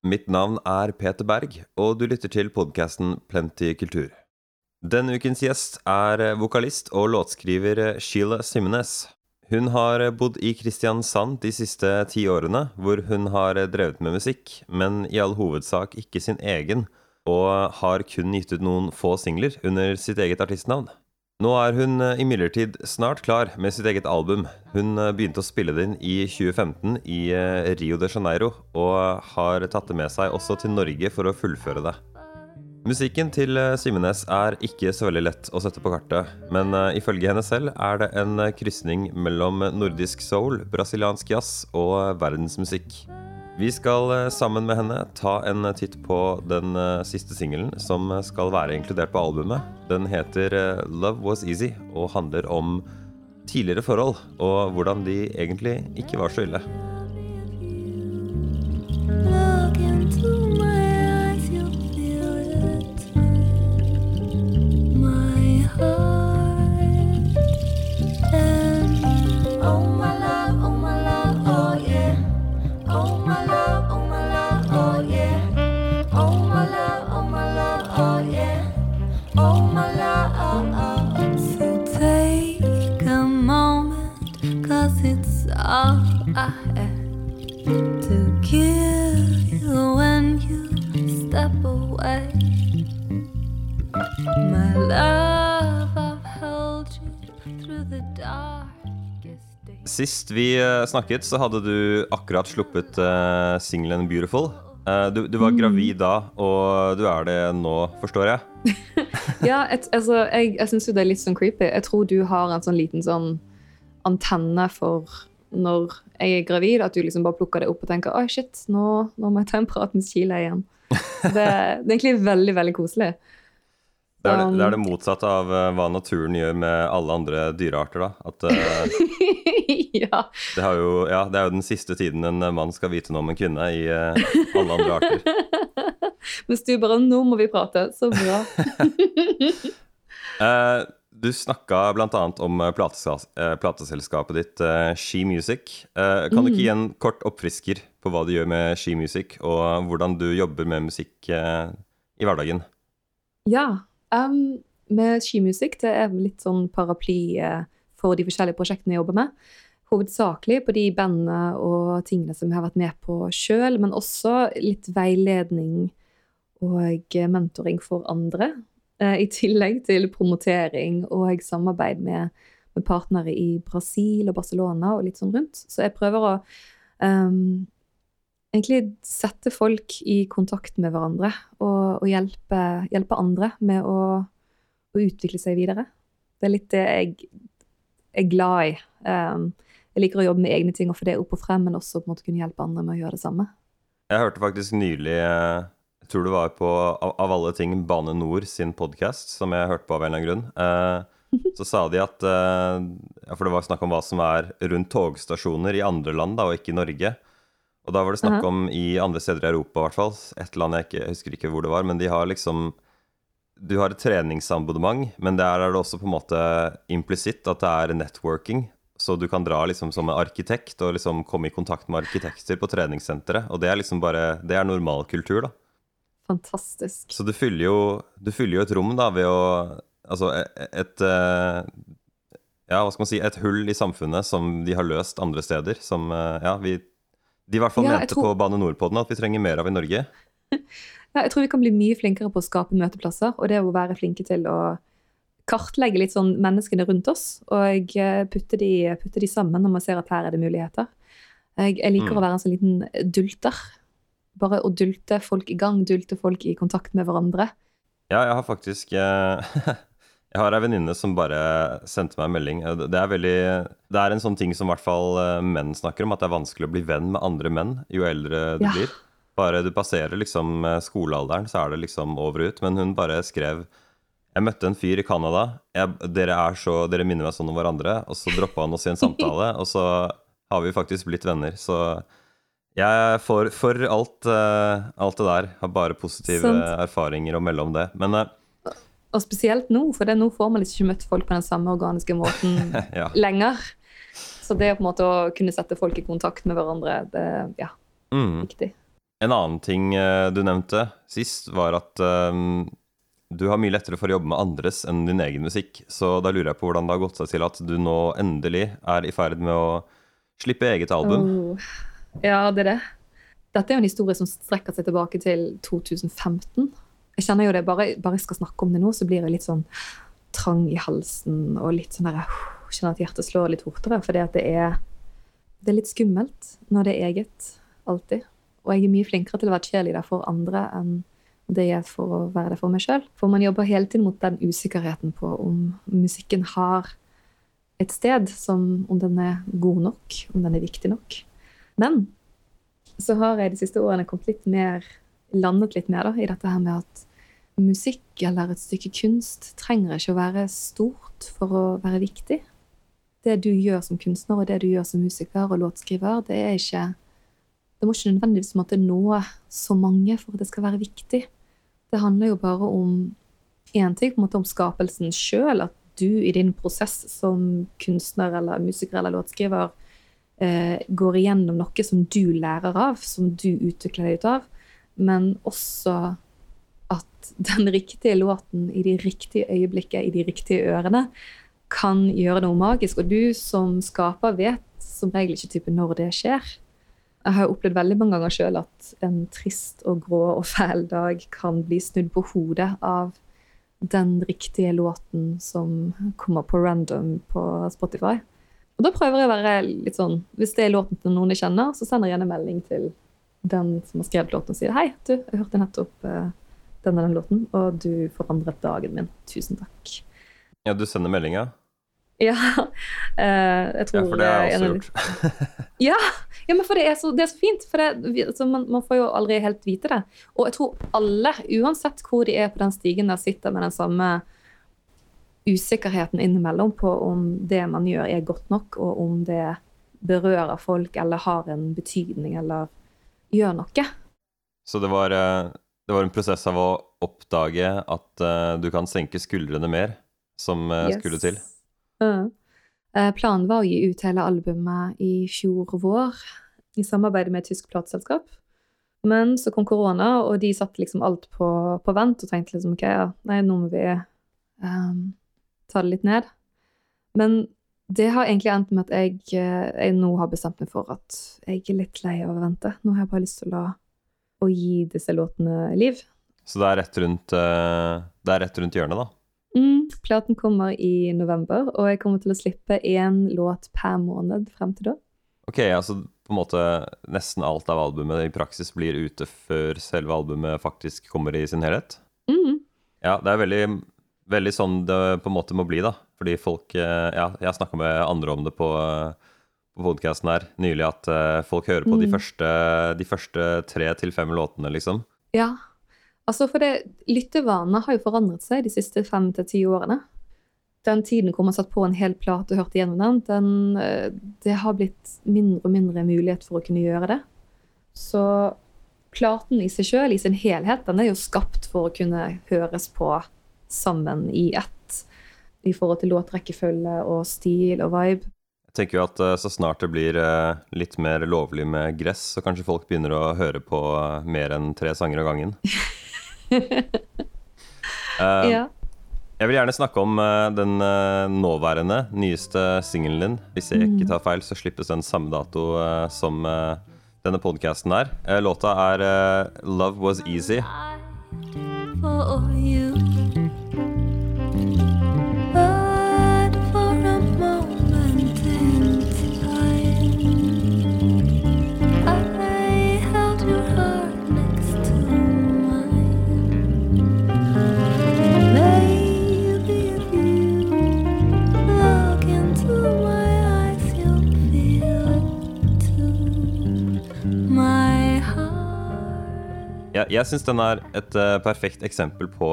Mitt navn er Peter Berg, og du lytter til podkasten Plenty kultur. Denne ukens gjest er vokalist og låtskriver Sheila Simnes. Hun har bodd i Kristiansand de siste ti årene, hvor hun har drevet med musikk, men i all hovedsak ikke sin egen, og har kun gitt ut noen få singler under sitt eget artistnavn. Nå er hun eh, imidlertid snart klar med sitt eget album. Hun eh, begynte å spille det inn i 2015 i eh, Rio de Janeiro, og har tatt det med seg også til Norge for å fullføre det. Musikken til Simenes er ikke så veldig lett å sette på kartet, men ifølge henne selv er det en krysning mellom nordisk soul, brasiliansk jazz og verdensmusikk. Vi skal eh, sammen med henne ta en titt på den eh, siste singelen som skal være inkludert på albumet. Den heter eh, 'Love Was Easy' og handler om tidligere forhold og hvordan de egentlig ikke var så ille. Sist vi eh, snakket, så hadde du akkurat sluppet uh, singelen 'Beautiful'. Uh, du, du, var gravid da, og du er det nå, forstår jeg? ja, et, altså, jeg, jeg syns jo det er litt sånn creepy. Jeg tror du har en sånn liten sånn antenne for når jeg er gravid, at du liksom bare plukker det opp og tenker 'oi, shit, nå, nå må jeg ta en prat med Sheila igjen'. Det, det, er egentlig veldig, veldig koselig. Det er det, det er det, motsatte av uh, hva naturen gjør med alle andre dyrearter, da. At, uh, ja. Det, jo, ja. det, er jo den siste tiden en mann skal vite noe om en kvinne i uh, alle andre arter. Mens du bare 'Nå må vi prate'. Så bra. du snakka bl.a. om plateselskapet ditt She Music. kan du ikke gi en kort oppfrisker på hva du gjør med She Music, og hvordan du jobber med musikk i hverdagen? Ja, Um, med skimusikk det er litt sånn paraply uh, for de forskjellige prosjektene jeg jobber med. Hovedsakelig på de bandene og tingene som jeg har vært med på sjøl, men også litt veiledning og mentoring for andre. Uh, I tillegg til promotering og samarbeid med, med, partnere i Brasil og Barcelona og litt sånn rundt. Så jeg prøver å um, egentlig sette folk i kontakt med hverandre og, og hjelpe, hjelpe, andre med å, å, utvikle seg videre. Det er litt det jeg er glad i. Um, jeg liker å jobbe med egne ting og få det opp og frem, men også på en måte kunne hjelpe andre med å gjøre det samme. Jeg hørte faktisk nylig, eh, jeg tror det var på av alle ting Bane Nor sin podkast, som jeg hørte på av en eller annen grunn. Uh, så sa de at eh, For det var snakk om hva som er rundt togstasjoner i andre land, da, og ikke i Norge. Og da var det snakk om i andre steder i Europa, i hvert fall. Et land jeg, ikke, jeg husker ikke hvor det var, men de har liksom Du har et treningsabonnement, men der er det også på en måte implisitt at det er networking. Så du kan dra liksom som en arkitekt og liksom komme i kontakt med arkitekter på treningssenteret. Og det er liksom bare Det er normalkultur, da. Fantastisk. Så du fyller jo, du fyller jo et rom da ved å Altså et, et eh, ja, hva skal man si, et hull i samfunnet som de har løst andre steder. Som eh, ja, vi de i hvert fall ja, mente tror... på Bane NOR-poden at vi trenger mer av i Norge. ja, jeg tror vi kan bli mye flinkere på å skape møteplasser, og det å være flinke til å kartlegge litt sånn menneskene rundt oss, og eh, putte de, putte de sammen når man ser at her er det muligheter. Jeg, jeg liker mm. å være en sånn liten dulter. Bare å dulte folk i gang, dulte folk i kontakt med hverandre. Ja, jeg har faktisk eh, Jeg har ei venninne som bare sendte meg en melding. Det er, veldig, det er en sånn ting som i hvert fall eh, menn snakker om, at det er vanskelig å bli venn med andre menn jo eldre du ja. blir. Bare du passerer liksom eh, skolealderen, så er det liksom over og ut. Men hun bare skrev Jeg møtte en fyr i Canada. Dere, dere minner meg sånn om hverandre. Og så droppa han oss i en samtale, og så har vi faktisk blitt venner. Så jeg får for alt, eh, alt det der. Har bare positive Sånt. erfaringer å melde om det. Men og spesielt nå, for nå får man ikke møtt folk på den samme organiske måten ja. lenger. Så det måte å kunne sette folk i kontakt med hverandre, det ja, mm. viktig. En annen ting eh, du nevnte sist, var at um, du har mye lettere for å jobbe med andres enn din egen musikk. Så da lurer jeg på hvordan det har gått seg til at du nå endelig er i ferd med å slippe eget album. Oh. Ja, det er det. Dette er jo en historie som strekker seg tilbake til 2015. Jeg kjenner jo det, Bare, bare jeg skal snakke om det nå, så blir jeg litt sånn trang i halsen og litt sånn der, jeg Kjenner at hjertet slår litt fortere. For det, det er litt skummelt når det er eget. Alltid. Og jeg er mye flinkere til å være cheerleader for andre enn det jeg er for å være det for meg sjøl. For man jobber hele tiden mot den usikkerheten på om musikken har et sted, som om den er god nok, om den er viktig nok. Men så har jeg de siste årene kommet litt mer, landet litt mer da, i dette her med at musikk eller et stykke kunst trenger ikke å være stort for å være viktig. Det du gjør som kunstner, og det du gjør som musiker og låtskriver, det er ikke Det må ikke nødvendigvis måtte nå så mange for at det skal være viktig. Det handler jo bare om én ting, på en måte om skapelsen sjøl. At du i din prosess som kunstner eller musiker eller låtskriver eh, går igjennom noe som du lærer av, som du utvikler deg ut av. Men også at den riktige låten i de riktige øyeblikket, i de riktige ørene, kan gjøre noe magisk. Og du som skaper vet som regel ikke type når det skjer. Jeg har opplevd veldig mange ganger sjøl at en trist og grå og fæl dag kan bli snudd på hodet av den riktige låten som kommer på random på Spotify. Og da prøver jeg å være litt sånn Hvis det er låten til noen jeg kjenner, så sender jeg gjerne melding til den som har skrevet låten sier hei, du, jeg hørte nettopp uh, denne den låten, og du forandret dagen min. Tusen takk. Ja, du sender meldinga? Ja. Uh, jeg tror Ja, for det har jeg også gjort. ja, ja, men for det er så, det er så fint. For det, altså, man, man, får jo aldri helt vite det. Og jeg tror alle, uansett hvor de er på den stigen, der sitter med den samme usikkerheten innimellom på om det man gjør, er godt nok, og om det berører folk eller har en betydning eller gjør noe. Så det var uh det var en prosess av å oppdage at uh, du kan senke skuldrene mer, som uh, yes. skulle til? Uh. planen var å gi ut hele albumet i fjor vår, i samarbeid med et tysk plateselskap. Men så kom korona, og de satte liksom alt på, på vent og tenkte liksom OK, ja, nei, nå må vi um, ta det litt ned. Men det har egentlig endt med at jeg, jeg nå har bestemt meg for at jeg er litt lei av å vente. Nå har jeg bare lyst til å å gi disse låtene liv. Så det er rett rundt, uh, det er rett rundt hjørnet, da? Mm, platen kommer i november, og jeg kommer til å slippe én låt per måned frem til da. Ok, altså på en måte nesten alt av albumet i praksis blir ute før selve albumet faktisk kommer i sin helhet? Mm. Ja, det er veldig, veldig sånn det på en måte må bli, da. Fordi folk eh, Ja, jeg snakka med andre om det på uh, på podkasten her nylig at uh, folk hører på mm. de, første, de første tre til fem låtene, liksom. Ja. Altså, for det, lyttevanene har jo forandret seg de siste fem til ti årene. Den tiden hvor man satt på en hel plate og hørte gjennom den, den, det har blitt mindre og mindre mulighet for å kunne gjøre det. Så platen i seg sjøl, i sin helhet, den er jo skapt for å kunne høres på sammen i ett. I forhold til låtrekkefølge og stil og vibe. Jeg tenker jo at uh, så snart det blir uh, litt mer lovlig med gress, så kanskje folk begynner å høre på uh, mer enn tre sanger av gangen. ja. Jeg vil gjerne snakke om den nåværende, nyeste singelen din. Hvis jeg ikke mm. tar feil, så slippes den samme dato som denne podkasten er. låta er 'Love Was Easy'. For you. Jeg, jeg syns den er et uh, perfekt eksempel på,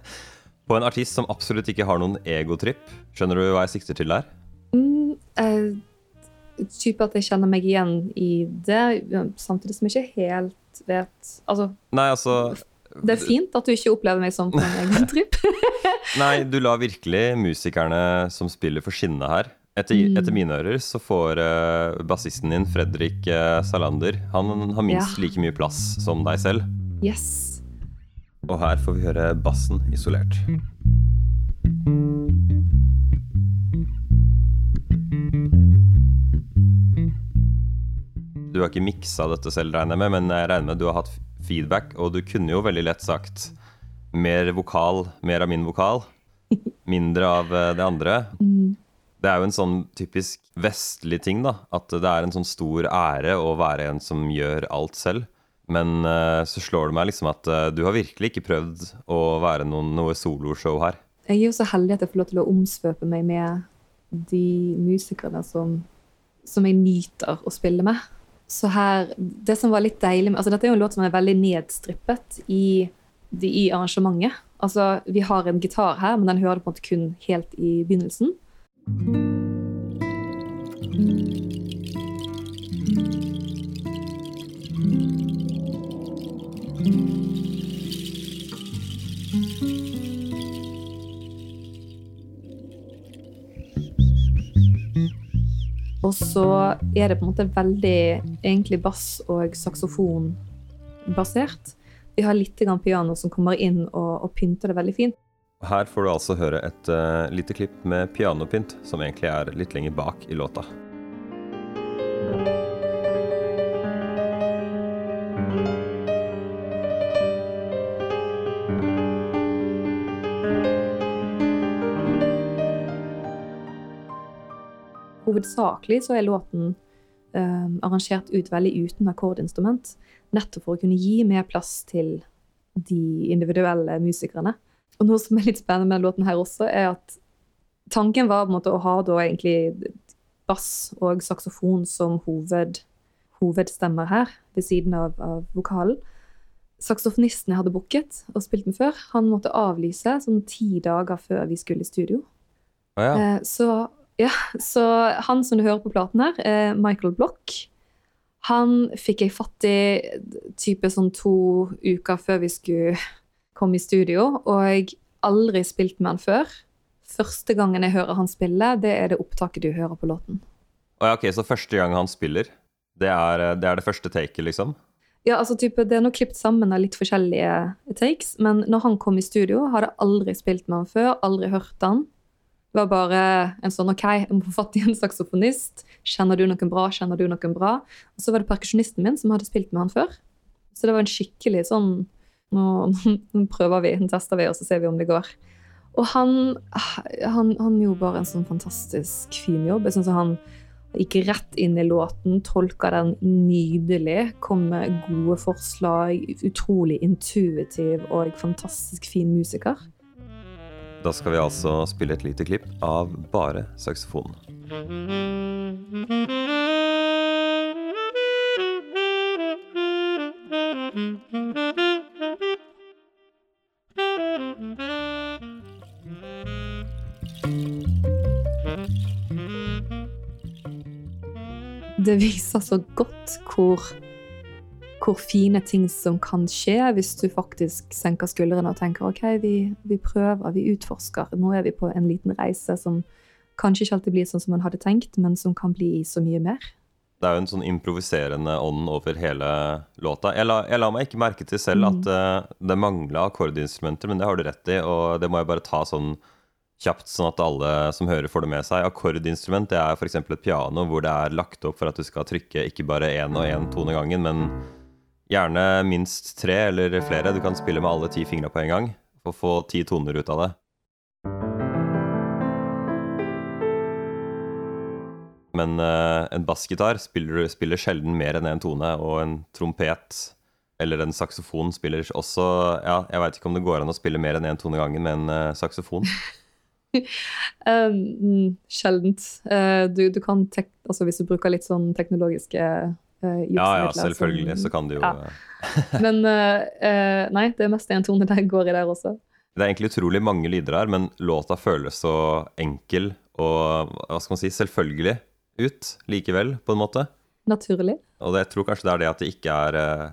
på en artist som absolutt ikke har noen egotripp. Skjønner du hva jeg sikter til der? Mm, uh, type at jeg kjenner meg igjen i det, samtidig som jeg ikke helt vet Altså, Nei, altså det er fint at du ikke opplever meg som en egotripp. Nei, du lar virkelig musikerne som spiller, få skinne her. Etter, Mm. etter mine ører så får uh, bassisten din, Fredrik uh, Salander, han har minst Ja. like mye plass som deg selv. Yes. Og her får vi høre bassen isolert. Du har ikke miksa dette selv, regner jeg med, men jeg regner med du har hatt feedback, og du kunne jo veldig lett sagt mer vokal, mer av min vokal, mindre av eh, det andre. Mm. Det er jo en sånn typisk vestlig ting, da. At det er en sånn stor ære å være en som gjør alt selv. Men uh, så slår det meg liksom at uh, du har virkelig ikke prøvd å være noen, noe soloshow her. Jeg er jo så heldig at jeg får lov til å omsvøpe meg med de musikerne som, som jeg nyter å spille med. Så her, det som var litt deilig med, altså Dette er jo en låt som er veldig nedstrippet i, i arrangementet. Altså, Vi har en gitar her, men den hører du på en måte kun helt i begynnelsen. Og så er det på en måte veldig egentlig bass- og saksofon-basert. Vi har litt piano som kommer inn og, og pynter det veldig fint. Her får du altså høre et uh, lite klipp med pianopynt, som egentlig er litt lenger bak i låta. Hovedsakelig så er låten eh, arrangert ut veldig uten akkordinstrument, nettopp for å kunne gi mer plass til de individuelle musikerne. Og noe som er litt spennende med låten her også, er at tanken var på en måte å ha da egentlig bass og saksofon som hoved, hovedstemmer her, ved siden av, av vokalen. Saksofonisten jeg hadde booket og spilt med før, han måtte avlyse sånn ti dager før vi skulle i studio. Å ja. Eh, Så, ja, så han som du hører på platen her, eh, Michael Block, han fikk jeg fatt i type sånn to uker før vi skulle komme i studio, og jeg aldri spilt med han før. Første gangen jeg hører han spille, det er det opptaket du hører på låten. Oh, ja, ok, Så første gang han spiller, det er eh, det, er det første taket, liksom? Ja, altså type, Det er nå klippet sammen av litt forskjellige takes, men når han kom i studio, hadde jeg aldri spilt med han før, aldri hørt han. Det var bare en sånn OK, jeg må få fatt i en saksofonist. Kjenner du noen bra? Kjenner du noen bra? Og så var det perkusjonisten min som hadde spilt med han før. Så det var en skikkelig sånn Nå, nå prøver vi, nå tester vi, og så ser vi om det går. Og han, han, han gjorde bare en sånn fantastisk fin jobb. Jeg synes han gikk rett inn i låten, tolka den nydelig, kom med gode forslag. Utrolig intuitiv og fantastisk fin musiker. Da skal vi altså spille et lite klipp av bare saksofon. Det viser så godt hvor, hvor fine ting som kan skje hvis du faktisk senker skuldrene og tenker OK, vi, vi prøver, vi utforsker. Nå er vi på en liten reise som kanskje ikke alltid blir sånn som man hadde tenkt, men som kan bli så mye mer. Det er jo en sånn improviserende ånd over hele låta. Jeg la, jeg la meg ikke merke til selv at uh, det mangla akkordinstrumenter, men det har du rett i, og det må jeg bare ta sånn kjapt, sånn at alle som hører, får det med seg. Akkordinstrument det er f.eks. et piano hvor det er lagt opp for at du skal trykke ikke bare én og én tone gangen, men gjerne minst tre eller flere. Du kan spille med alle ti fingra på en gang og få ti toner ut av det. Men uh, en bassgitar spiller, spiller sjelden mer enn én tone, og en trompet eller en saksofon spiller også Ja, jeg veit ikke om det går an å spille mer enn én tone gangen med en uh, saksofon. Um, mm, sjeldent. Uh, du, du kan tek altså hvis du bruker litt sånn teknologiske uh, Ja, ja, selvfølgelig, så kan du jo Ja. Men nei, det er mest en tone der går i der også. Det er egentlig utrolig mange lyder her, men låta føles så enkel og hva skal man si, selvfølgelig ut likevel, på en måte. Naturlig. Og det, jeg tror kanskje det er det at det ikke er eh,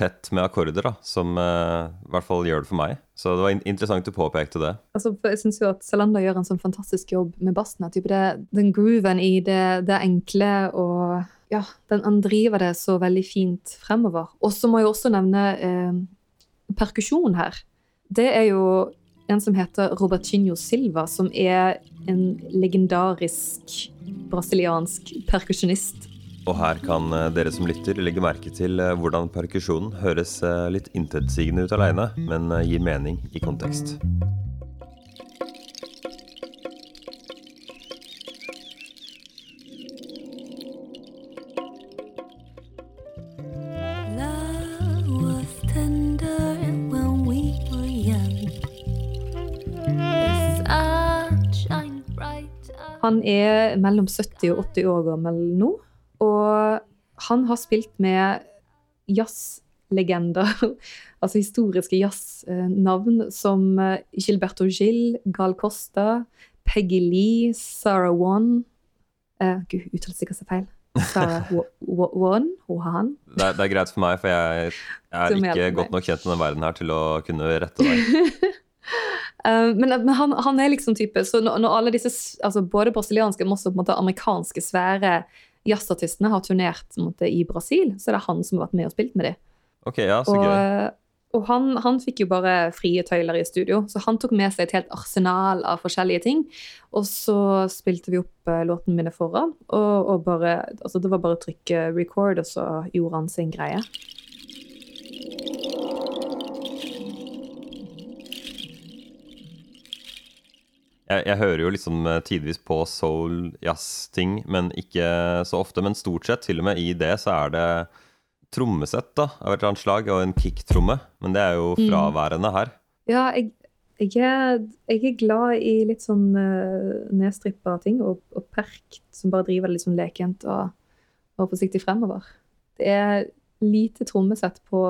tett med akkorder, da, som uh, i hvert fall gjør det for meg. Så det var in interessant du påpekte det. Altså, jeg syns jo at Salander gjør en sånn fantastisk jobb med bassen. Det, den grooven i det, det, enkle og ja, den, han driver det så veldig fint fremover. Og så må jeg også nevne eh, perkusjon her. Det er jo en som heter Robertinho Silva, som er en legendarisk brasiliansk perkusjonist og her kan eh, dere som lytter legge merke til eh, hvordan perkusjonen høres eh, litt intetsigende ut aleine, men gir mening i kontekst. Han er mellom 70 og 80 år gammel nå. Og han har spilt med jazzlegender, altså historiske jazznavn som eh, Gilberto Gil, Gal Costa, Peggy Lee, Sarah Wan uh, Gud, uttalte sikkert seg feil. Sarah Wan? Hohan? Det, det, er greit for meg, for jeg, jeg er ikke godt nok kjent med denne verden her til å kunne rette deg. uh, men, men han, han, er liksom type Så når, når alle disse, altså både brasilianske, men også på en måte amerikanske svære jazzartistene har turnert måte, i Brasil, så er det han som har vært med og spilt med dem. Okay, ja, så og, gøy. Og han, han, fikk jo bare frie tøyler i studio, så han tok med seg et helt arsenal av forskjellige ting. Og så spilte vi opp uh, låten mine foran, og, og bare, altså det var bare å trykke record, og så gjorde han sin greie. Jeg, jeg, hører jo liksom eh, tidvis på soul-jazz-ting, men ikke så ofte. Men stort sett, til og med i det, så er det trommesett da, av et eller annet slag, og en kick-tromme. Men det er jo mm. fraværende her. Ja, jeg, jeg, er, jeg er, glad i litt sånn uh, nedstrippa ting, og, og, perk som bare driver litt sånn lekent og, og forsiktig fremover. Det er lite trommesett på,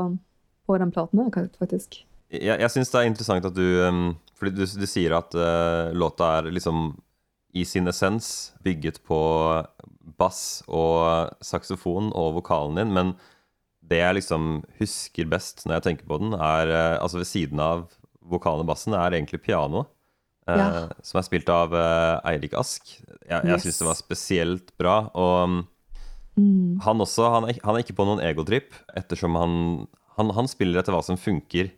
på den platen her, faktisk. Jeg, jeg syns det er interessant at du um, fordi du, du sier at uh, låta er liksom i sin essens bygget på bass og saksofon og vokalen din, men det jeg liksom husker best når jeg tenker på den, er uh, altså ved siden av vokalen og bassen, er egentlig piano. Uh, ja. Som er spilt av Eirik Ask. Jeg, jeg yes. syns det var spesielt bra. Og mm. han også, han er, han er, ikke på noen egotripp, ettersom han, han, han spiller etter hva som funker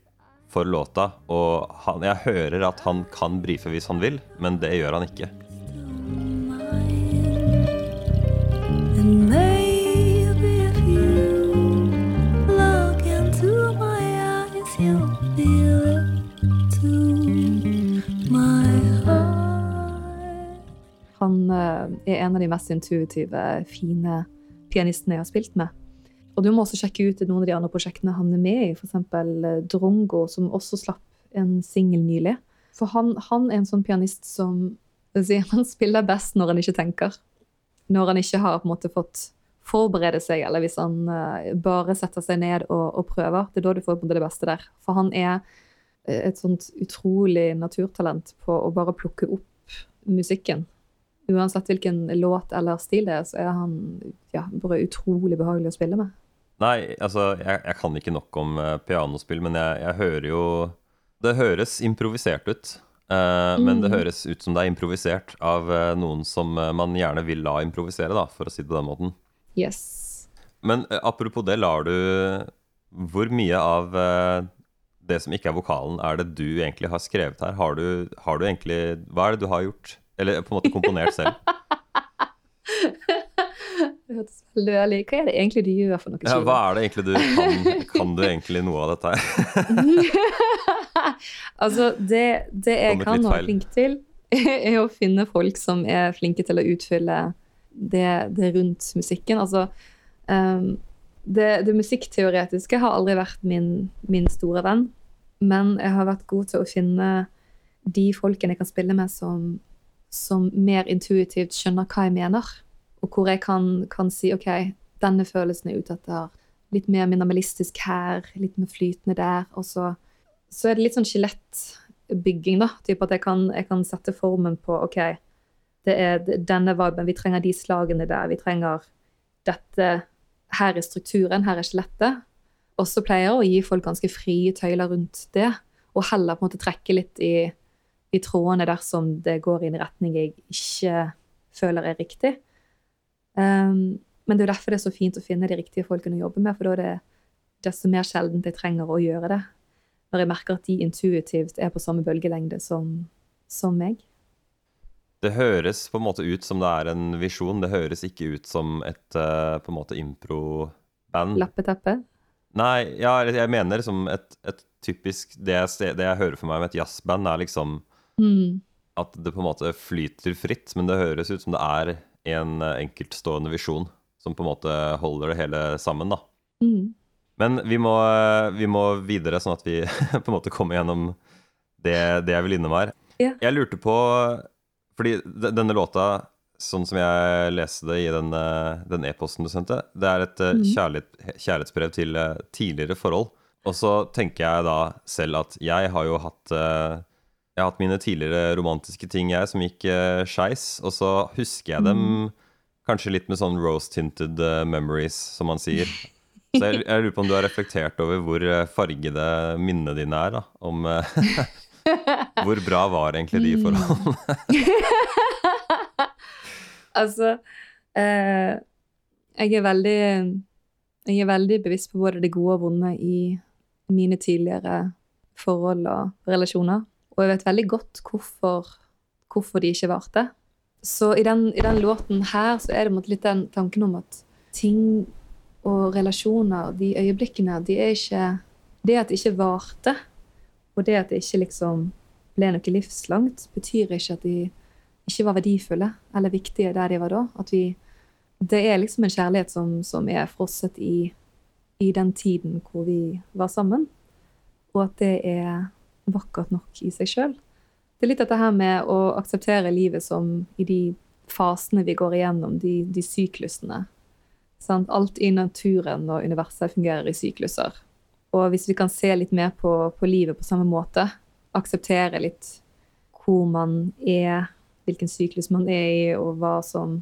for låta. Og han, jeg hører at han kan brife hvis han vil, men det gjør han ikke. Han eh, er en av de mest intuitive, fine pianistene jeg har spilt med. Og du må også sjekke ut noen av de andre prosjektene han er med i, f.eks. Eh, Drongo, som også slapp en singel nylig. For han, han, er en sånn pianist som han spiller best når han ikke tenker. Når han ikke har på en måte fått forberede seg, eller hvis han uh, bare setter seg ned og, og, prøver. Det er da du får på det beste der. For han er eh, et sånt utrolig naturtalent på å bare plukke opp musikken. Uansett hvilken låt eller stil det er, så er han ja, bare utrolig behagelig å spille med. Nei, altså, jeg, jeg, kan ikke nok om uh, pianospill, men jeg, jeg, hører jo Det høres improvisert ut. Uh, mm. Men det mm. høres ut som det er improvisert av uh, noen som man gjerne vil la improvisere, da, for å si det på den måten. Yes. Men apropos det, lar du Hvor mye av det som ikke er vokalen, er det du egentlig har skrevet her? Har du, har du egentlig Hva er det du har gjort? Eller på en måte komponert selv? Det hørtes veldig ærlig Hva er det egentlig du gjør for noe? Ja, hva er det egentlig du kan? Kan du egentlig noe av dette her? altså, det, det jeg kan og er flink til, er å finne folk som er flinke til å utfylle det, det rundt musikken. Altså, um, det, det, musikkteoretiske har aldri vært min, min, store venn, men jeg har vært god til å finne de folkene jeg kan spille med, som, som mer intuitivt skjønner hva jeg mener og hvor jeg kan, kan, si OK, denne følelsen er ute etter. Litt mer minimalistisk her, litt mer flytende der. Og så, så er det litt sånn skjelettbygging, da. Typ at jeg kan, jeg kan, sette formen på OK, det er denne viben. Vi trenger de slagene der. Vi trenger dette Her er strukturen, her er skjelettet. Og også pleier jeg å gi folk ganske frie tøyler rundt det, og heller på en måte trekke litt i, i trådene dersom det går i en retning jeg ikke føler er riktig. Um, men det er jo derfor det er så fint å finne de riktige folkene å jobbe med, for da er det desto mer sjeldent jeg trenger å gjøre det. Når jeg merker at de intuitivt er på samme bølgelengde som, som meg. Det høres på en måte ut som det er en visjon. Det høres ikke ut som et uh, på en måte impro-band. Lappeteppe? Nei, ja, jeg mener liksom et, et typisk det jeg, det jeg, hører for meg med et jazzband, er liksom mm. at det på en måte flyter fritt, men det høres ut som det er en uh, enkeltstående visjon som på en måte holder det hele sammen, da. Mm. Men vi må, vi må, videre, sånn at vi på en måte kommer gjennom det, det jeg vil innom her. Ja. Jeg lurte på Fordi denne låta, sånn som jeg leste det i den e-posten du sendte, det er et mm. kjærlighet, kjærlighetsbrev til eh, tidligere forhold. Og så tenker jeg da selv at jeg har jo hatt eh, Jeg har hatt mine tidligere romantiske ting, jeg, som gikk uh, skeis. Og så husker jeg dem mm. kanskje litt med sånn rose-tinted memories, som man sier. Så jeg, jeg, lurer på om du har reflektert over hvor eh, fargede minnene dine er, da. Om Uh, Hvor bra var egentlig de mm. forholdene? altså eh, Jeg er veldig Jeg er veldig bevisst på både det gode og vonde i mine tidligere forhold og relasjoner. Og jeg vet veldig godt hvorfor, hvorfor de ikke varte. Så i den, i den, låten her så er det litt den tanken om at ting og relasjoner, de øyeblikkene, de er ikke Det at det ikke varte, og det at det ikke liksom ble noe livslangt, betyr ikke at de ikke var verdifulle eller viktige der de var da. At vi Det er liksom en kjærlighet som, som er frosset i, i den tiden hvor vi var sammen. Og at det er vakkert nok i seg sjøl. Det er litt dette her med å akseptere livet som i de fasene vi går igjennom, de, de syklusene Sant? Alt i naturen og universet fungerer i sykluser. Og hvis vi kan se litt mer på, på livet på samme måte, akseptere litt hvor man er, hvilken syklus man er i, og hva som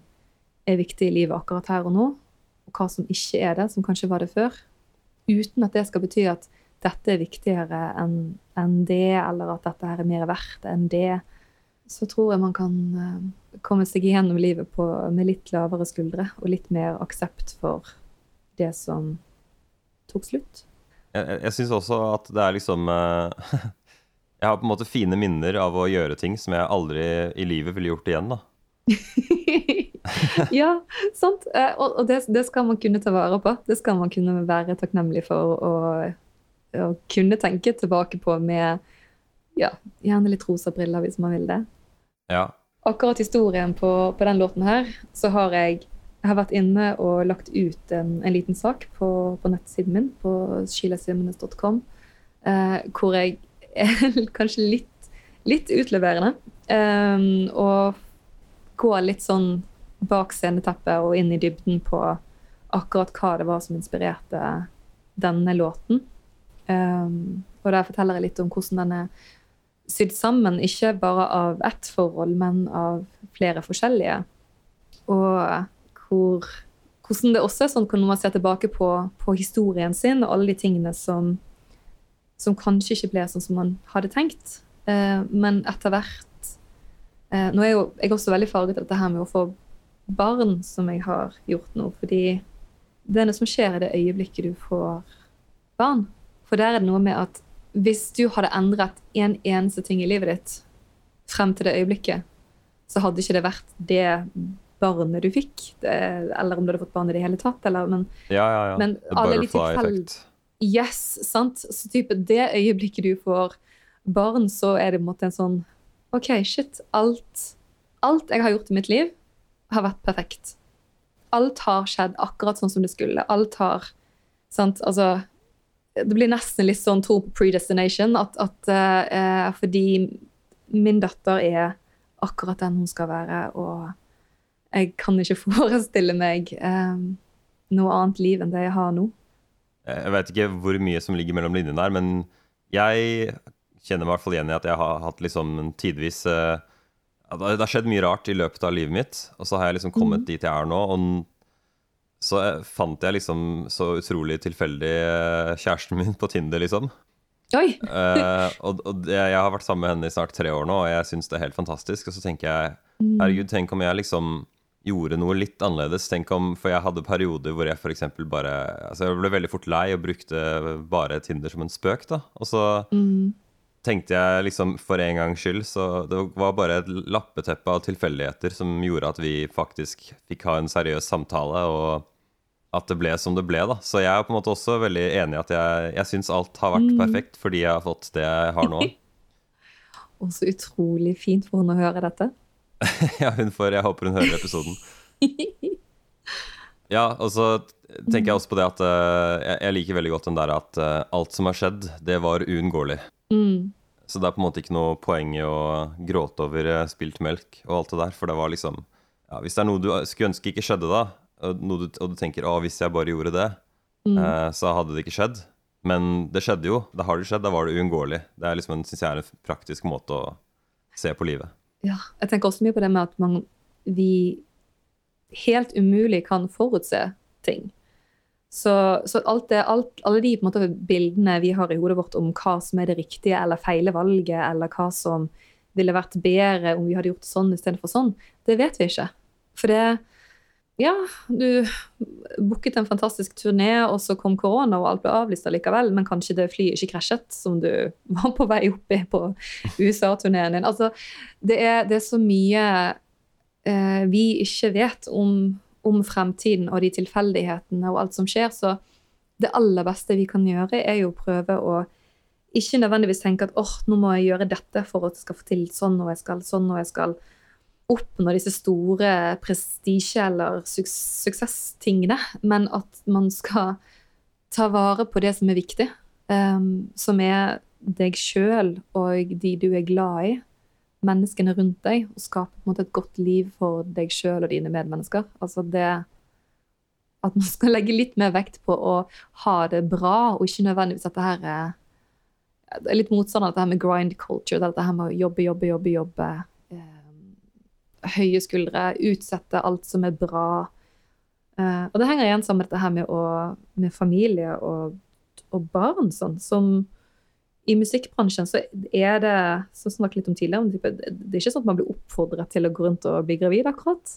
er viktig i livet akkurat her og nå, og hva som ikke er det, som kanskje var det før, uten at det skal bety at dette er viktigere enn en det, eller at dette her er mer verdt enn det, så tror jeg man kan uh, komme seg gjennom livet på, med litt lavere skuldre og litt mer aksept for det som tok slutt. Jeg, jeg syns også at det er liksom uh, Jeg har på en måte fine minner av å gjøre ting som jeg aldri i livet ville gjort igjen, da. ja, sant. Uh, og, og det, det, skal man kunne ta vare på. Det skal man kunne være takknemlig for å kunne tenke tilbake på med ja, gjerne litt rosa briller hvis man vil det. Ja. Akkurat historien på, på, den låten her, så har jeg, jeg har vært inne og lagt ut en, en liten sak på, på, nettsiden min, på shilasimenes.com, eh, hvor jeg er kanskje litt, litt utleverende. Eh, og går litt sånn bak sceneteppet og inn i dybden på akkurat hva det var som inspirerte denne låten. Um, og der forteller jeg litt om hvordan denne sydd sammen, ikke bare av ett forhold, men av flere forskjellige. Og hvor, hvordan det også er sånn når man ser tilbake på, på, historien sin og alle de tingene som, som kanskje ikke ble sånn som man hadde tenkt. uh, men etter hvert uh, Nå er jo jeg også veldig farget av dette her med å få barn, som jeg har gjort nå. Fordi det er noe som skjer i det øyeblikket du får barn. For der er det noe med at hvis du hadde endret en eneste ting i livet ditt frem til det øyeblikket, så hadde ikke det vært det barnet du fikk. Det, eller om du hadde fått barn i det hele tatt. Eller, men, ja, ja, ja. men alle butterfly effect. Yes, sant. Så type det øyeblikket du får barn, så er det på en måte en sånn OK, shit. Alt, alt jeg har gjort i mitt liv, har vært perfekt. Alt har skjedd akkurat sånn som det skulle. Alt har sant, Altså det blir nesten litt sånn tro på predestination. At, at uh, fordi min datter er akkurat den hun skal være, og jeg kan ikke forestille meg um, noe annet liv enn det jeg har nå. Jeg vet ikke hvor mye som ligger mellom linjene der, men jeg kjenner meg i hvert fall igjen i at jeg har hatt liksom tidvis uh, Det har skjedd mye rart i løpet av livet mitt, og så har jeg liksom kommet mm. dit jeg er nå. og så eh, fant jeg liksom så utrolig tilfeldig eh, kjæresten min på Tinder, liksom. Oi! uh, og og det, jeg har vært sammen med henne i snart tre år nå, og jeg syns det er helt fantastisk. Og så tenker jeg herregud, tenk om jeg liksom gjorde noe litt annerledes. Tenk om, For jeg hadde perioder hvor jeg f.eks. bare Altså jeg ble veldig fort lei og brukte bare Tinder som en spøk, da. Og så Mm. Tenkte jeg liksom for en gangs skyld Så det var bare et lappeteppe av tilfeldigheter som gjorde at vi faktisk fikk ha en seriøs samtale, og at det ble som det ble, da. Så jeg er på en måte også veldig enig i at jeg, jeg syns alt har vært perfekt fordi jeg har fått det jeg har nå. Og så utrolig fint for henne å høre dette. ja, hun får Jeg håper hun hører episoden. Ja, og så tenker jeg også på det at uh, jeg, jeg liker veldig godt den der at uh, alt som har skjedd, det var uunngåelig. Mm. Så det er på en måte ikke noe poeng i å gråte over eh, spilt melk og alt det der, for det var liksom ja, Hvis det er noe du skulle ønske ikke skjedde da, og, du, og du tenker å, hvis jeg bare gjorde det, eh, så hadde det ikke skjedd. Men det skjedde jo. Det har det skjedd, da var det uunngåelig. Det er liksom en, synes jeg er en praktisk måte å se på livet. Ja, jeg tenker også mye på det med at man, vi helt umulig kan forutse ting. Så, så alt det, alt, alle de måte, bildene vi har i hodet vårt om hva som er det riktige eller feile valget, eller hva som ville vært bedre om vi hadde gjort sånn istedenfor sånn, det vet vi ikke. For det Ja, du booket en fantastisk turné, og så kom korona, og alt ble avlyst likevel, men kanskje det flyet ikke krasjet, som du var på vei opp i på USA-turneen din. Altså, det er, det er så mye eh, vi ikke vet om, om fremtiden og de tilfeldighetene og alt som skjer, så det aller beste vi kan gjøre, er jo å prøve å ikke nødvendigvis tenke at åh, nå må jeg gjøre dette for at jeg skal få til sånn, og jeg skal sånn, og jeg skal. Oppnå disse store prestisje- eller su suksesstingene, men at man skal ta vare på det som er viktig, um, som er deg sjøl og de du er glad i, menneskene rundt deg, og skape måte et godt liv for deg sjøl og dine medmennesker. Altså det At man skal legge litt mer vekt på å ha det bra, og ikke nødvendigvis at det her er det er litt motstander av dette her med grind culture, dette her med å jobbe, jobbe, jobbe, jobbe. Eh, høye skuldre, utsette alt som er bra. Eh, og det henger igjen sammen med dette her med, å, med familie og, og barn, sånn, som i musikkbransjen så er det som snakket litt om tidligere, det er ikke sånn at man blir oppfordret til å gå rundt og bli gravid, akkurat.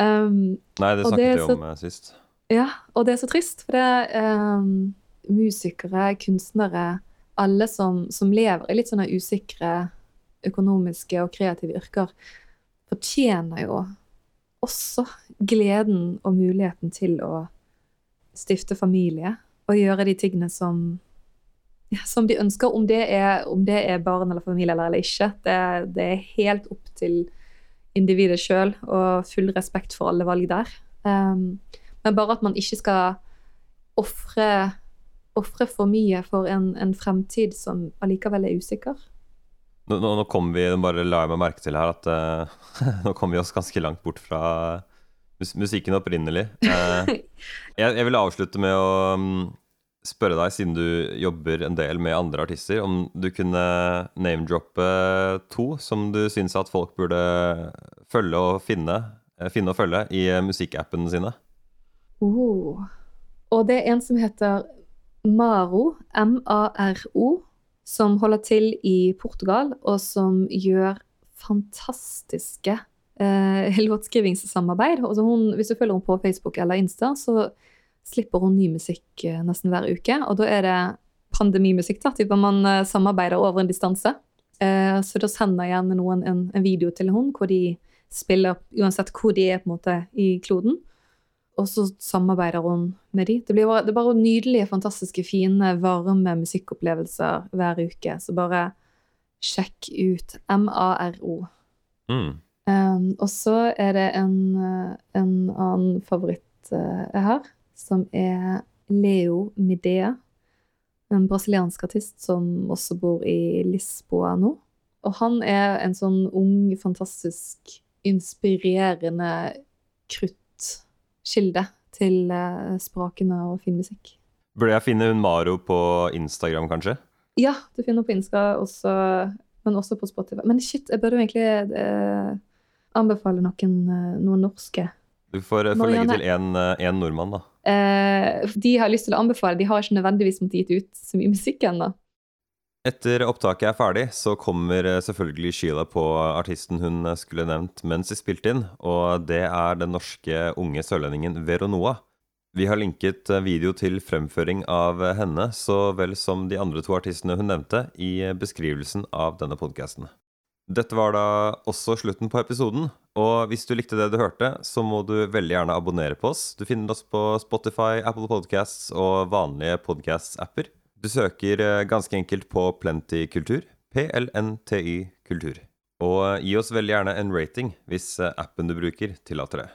Um, Nei, det snakket vi om eh, sist. ja, og det er så trist, for det um, musikere, kunstnere, alle som, som lever i litt sånne usikre økonomiske og kreative yrker, fortjener jo også gleden og muligheten til å stifte familie og gjøre de tingene som, som de ønsker, om det, er, om det er barn eller familie eller, eller ikke. Det, det er helt opp til individet sjøl, og full respekt for alle valg der. Um, men bare at man ikke skal ofre for mye for en, en fremtid som allikevel er usikker. Nå, nå, nå kom vi, bare la jeg meg merke til her at uh, nå kom vi oss ganske langt bort fra musikken opprinnelig. Uh, jeg, jeg vil avslutte med å mm, spørre deg, siden du jobber en del med andre artister, om du kunne name-droppe to som du syns at folk burde følge og finne, eh, finne og følge i eh, musikkappene sine? Oh. Og det er en som heter Maro, M-A-R-O, som holder til i Portugal, og som gjør fantastiske eh, låtskrivingssamarbeid. Altså hun, hvis du følger henne på Facebook eller Insta, så slipper hun ny musikk eh, nesten hver uke. Og da er det pandemimusikk, da, typer man eh, samarbeider over en distanse. Eh, så da sender gjerne noen en, en video til hun hvor de spiller uansett hvor de er på en måte i kloden. Og så samarbeider hun med de. Det, blir bare, det bare nydelige, fantastiske, fine, varme musikkopplevelser hver uke. Så bare sjekk ut M-A-R-O. Mm. Um, og så er det en, en annen favoritt uh, jeg har, som er Leo Midea. En brasiliansk artist som også bor i Lisboa nå. Og han er en sånn ung, fantastisk, inspirerende kruttkilde til sprakene og fin musikk. Burde jeg finne hun Maro på Instagram, kanskje? Ja, du finner på Insta også, men også på Spotify. Men shit, jeg burde jo egentlig eh, anbefale noen, eh, noen norske. Du får, får legge til én nordmann, da. Eh, de har lyst til å anbefale, de har ikke nødvendigvis måttet gitt ut så mye musikk ennå. Etter opptaket er ferdig, så kommer eh, selvfølgelig Sheila på artisten hun eh, skulle nevnt mens de spilte inn, og det er den norske unge sørlendingen Veronoa. Vi har linket video til fremføring av henne, så vel som de andre to artistene hun nevnte, i beskrivelsen av denne podkasten. Dette var da også slutten på episoden, og hvis du likte det du hørte, så må du veldig gjerne abonnere på oss. Du finner oss på Spotify, Apple Podcasts og vanlige podcast-apper. Du søker eh, ganske enkelt på Plenty Kultur, PLNTY Kultur. Og gi oss veldig gjerne en rating hvis eh, appen du bruker tillater det.